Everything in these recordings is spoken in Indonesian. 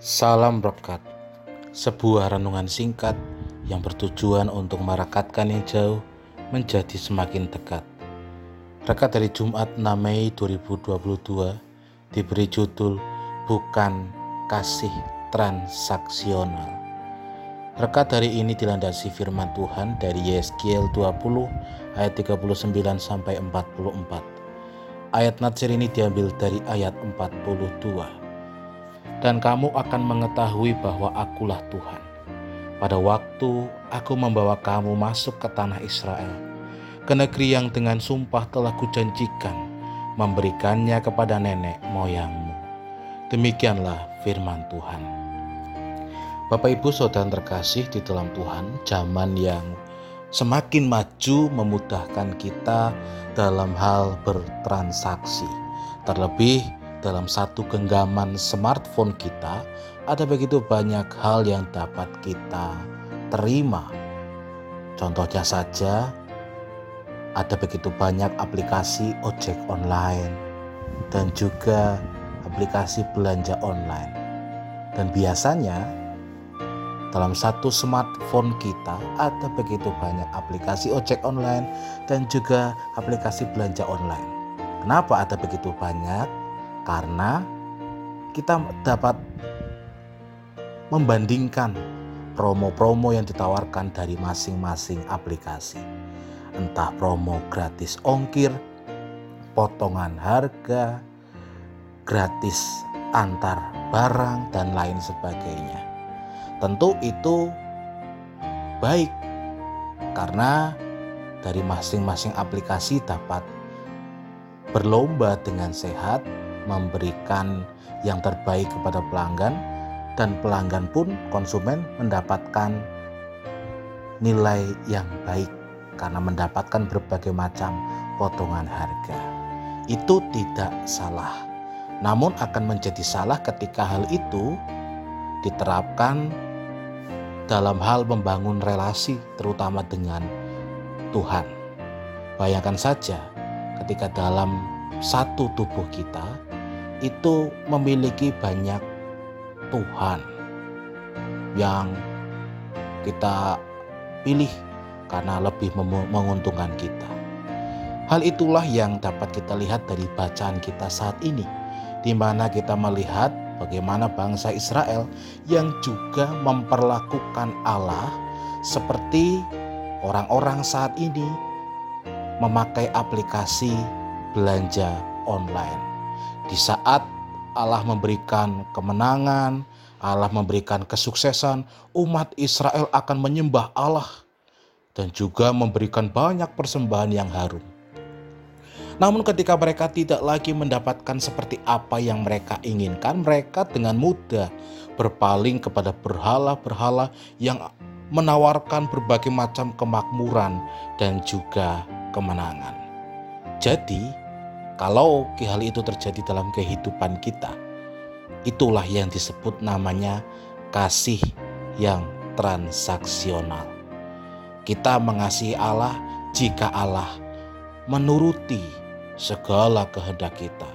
Salam Brokat, sebuah renungan singkat yang bertujuan untuk merekatkan yang jauh menjadi semakin dekat. Rekat dari Jumat 6 Mei 2022 diberi judul Bukan Kasih Transaksional. Rekat dari ini dilandasi firman Tuhan dari Yeskiel 20 ayat 39 sampai 44. Ayat Natsir ini diambil dari ayat 42 dan kamu akan mengetahui bahwa akulah Tuhan. Pada waktu aku membawa kamu masuk ke tanah Israel, ke negeri yang dengan sumpah telah kujanjikan, memberikannya kepada nenek moyangmu. Demikianlah firman Tuhan. Bapak Ibu Saudara terkasih di dalam Tuhan, zaman yang semakin maju memudahkan kita dalam hal bertransaksi. Terlebih dalam satu genggaman smartphone kita, ada begitu banyak hal yang dapat kita terima. Contohnya saja, ada begitu banyak aplikasi ojek online dan juga aplikasi belanja online. Dan biasanya dalam satu smartphone kita ada begitu banyak aplikasi ojek online dan juga aplikasi belanja online. Kenapa ada begitu banyak? Karena kita dapat membandingkan promo-promo yang ditawarkan dari masing-masing aplikasi. Entah promo gratis ongkir, potongan harga, gratis antar barang dan lain sebagainya. Tentu itu baik karena dari masing-masing aplikasi dapat berlomba dengan sehat memberikan yang terbaik kepada pelanggan dan pelanggan pun konsumen mendapatkan nilai yang baik karena mendapatkan berbagai macam potongan harga. Itu tidak salah. Namun akan menjadi salah ketika hal itu diterapkan dalam hal membangun relasi terutama dengan Tuhan. Bayangkan saja ketika dalam satu tubuh kita itu memiliki banyak Tuhan yang kita pilih karena lebih menguntungkan kita. Hal itulah yang dapat kita lihat dari bacaan kita saat ini, di mana kita melihat bagaimana bangsa Israel yang juga memperlakukan Allah seperti orang-orang saat ini memakai aplikasi belanja online. Di saat Allah memberikan kemenangan, Allah memberikan kesuksesan, umat Israel akan menyembah Allah dan juga memberikan banyak persembahan yang harum. Namun ketika mereka tidak lagi mendapatkan seperti apa yang mereka inginkan, mereka dengan mudah berpaling kepada berhala-berhala yang menawarkan berbagai macam kemakmuran dan juga kemenangan. Jadi, kalau hal itu terjadi dalam kehidupan kita, itulah yang disebut namanya kasih yang transaksional. Kita mengasihi Allah jika Allah menuruti segala kehendak kita.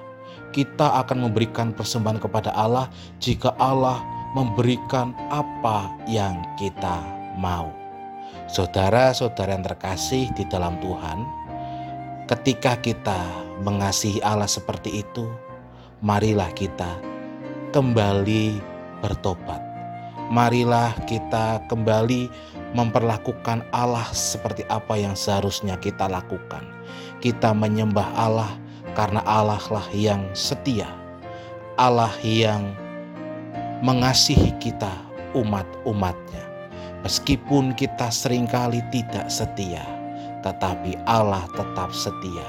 Kita akan memberikan persembahan kepada Allah jika Allah memberikan apa yang kita mau. Saudara-saudara yang terkasih di dalam Tuhan, Ketika kita mengasihi Allah seperti itu, marilah kita kembali bertobat. Marilah kita kembali memperlakukan Allah seperti apa yang seharusnya kita lakukan. Kita menyembah Allah karena Allah lah yang setia. Allah yang mengasihi kita umat-umatnya. Meskipun kita sering kali tidak setia tetapi Allah tetap setia.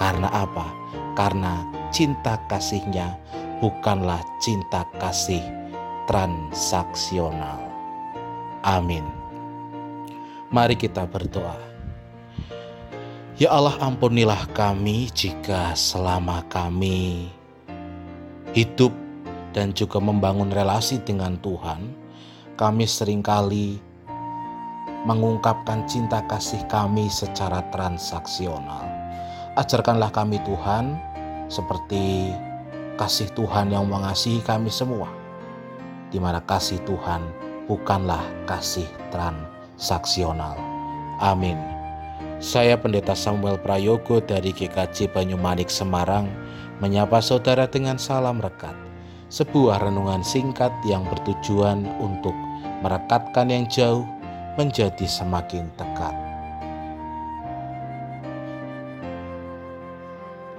Karena apa? Karena cinta kasihnya bukanlah cinta kasih transaksional. Amin. Mari kita berdoa. Ya Allah ampunilah kami jika selama kami hidup dan juga membangun relasi dengan Tuhan, kami sering kali mengungkapkan cinta kasih kami secara transaksional. Ajarkanlah kami Tuhan seperti kasih Tuhan yang mengasihi kami semua. di mana kasih Tuhan bukanlah kasih transaksional. Amin. Saya Pendeta Samuel Prayogo dari GKJ Banyumanik Semarang menyapa saudara dengan salam rekat. Sebuah renungan singkat yang bertujuan untuk merekatkan yang jauh menjadi semakin dekat.